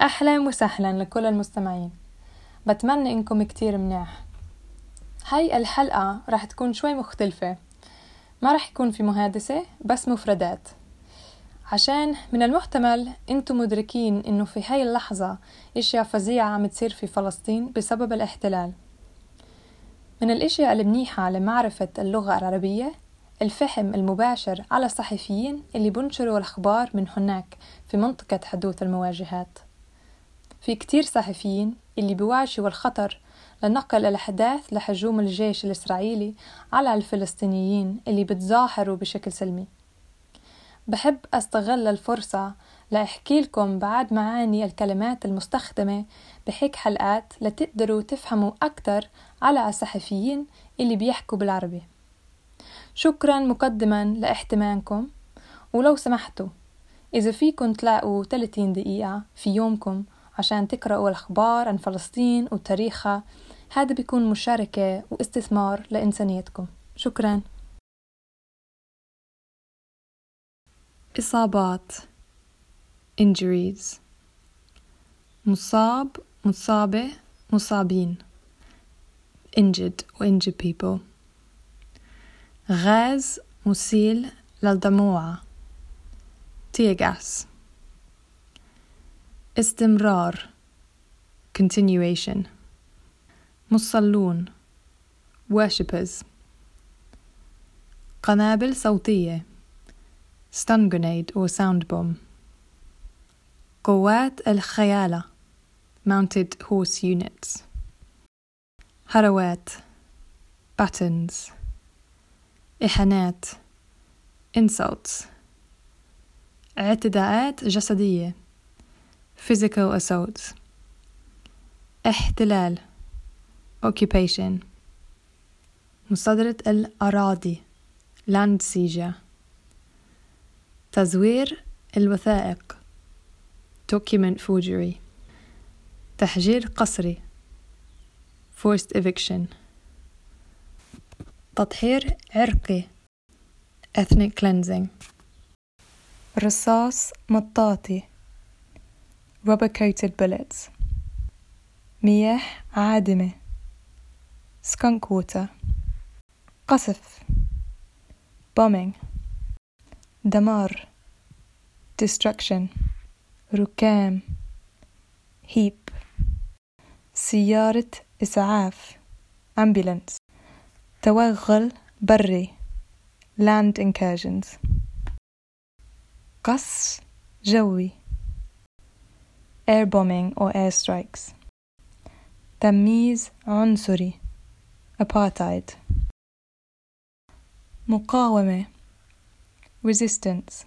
أهلا وسهلا لكل المستمعين. بتمنى إنكم كتير منيح. هاي الحلقة رح تكون شوي مختلفة. ما رح يكون في مهادسة بس مفردات. عشان من المحتمل إنتم مدركين إنه في هاي اللحظة إشياء فظيعة عم تصير في فلسطين بسبب الاحتلال. من الإشياء المنيحة لمعرفة اللغة العربية الفهم المباشر على الصحفيين اللي بنشروا الأخبار من هناك في منطقة حدوث المواجهات. في كتير صحفيين اللي بيواجهوا الخطر لنقل الأحداث لهجوم الجيش الإسرائيلي على الفلسطينيين اللي بتظاهروا بشكل سلمي. بحب أستغل الفرصة لأحكي لكم بعد معاني الكلمات المستخدمة بهيك حلقات لتقدروا تفهموا أكتر على الصحفيين اللي بيحكوا بالعربي. شكرا مقدما لاحتمامكم ولو سمحتوا إذا فيكم تلاقوا 30 دقيقة في يومكم عشان تقرأوا الأخبار عن فلسطين وتاريخها هذا بيكون مشاركة واستثمار لإنسانيتكم. شكرا. إصابات. Injuries. مصاب مصابة مصابين. Injured و injured people. غاز مسيل للدموعة tear gas. استمرار continuation مصلون worshippers قنابل صوتية stun grenade or sound bomb قوات الخيالة mounted horse units هروات buttons إحانات insults اعتداءات جسدية physical assaults احتلال occupation مصادرة الأراضي land seizure تزوير الوثائق document forgery تحجير قسري forced eviction تطهير عرقي ethnic cleansing رصاص مطاطي rubber coated bullets مياه عادمة skunk water قصف bombing دمار destruction ركام heap سيارة إسعاف ambulance توغل بري land incursions قصف جوي air bombing or air strikes تمييز عنصري apartheid مقاومة resistance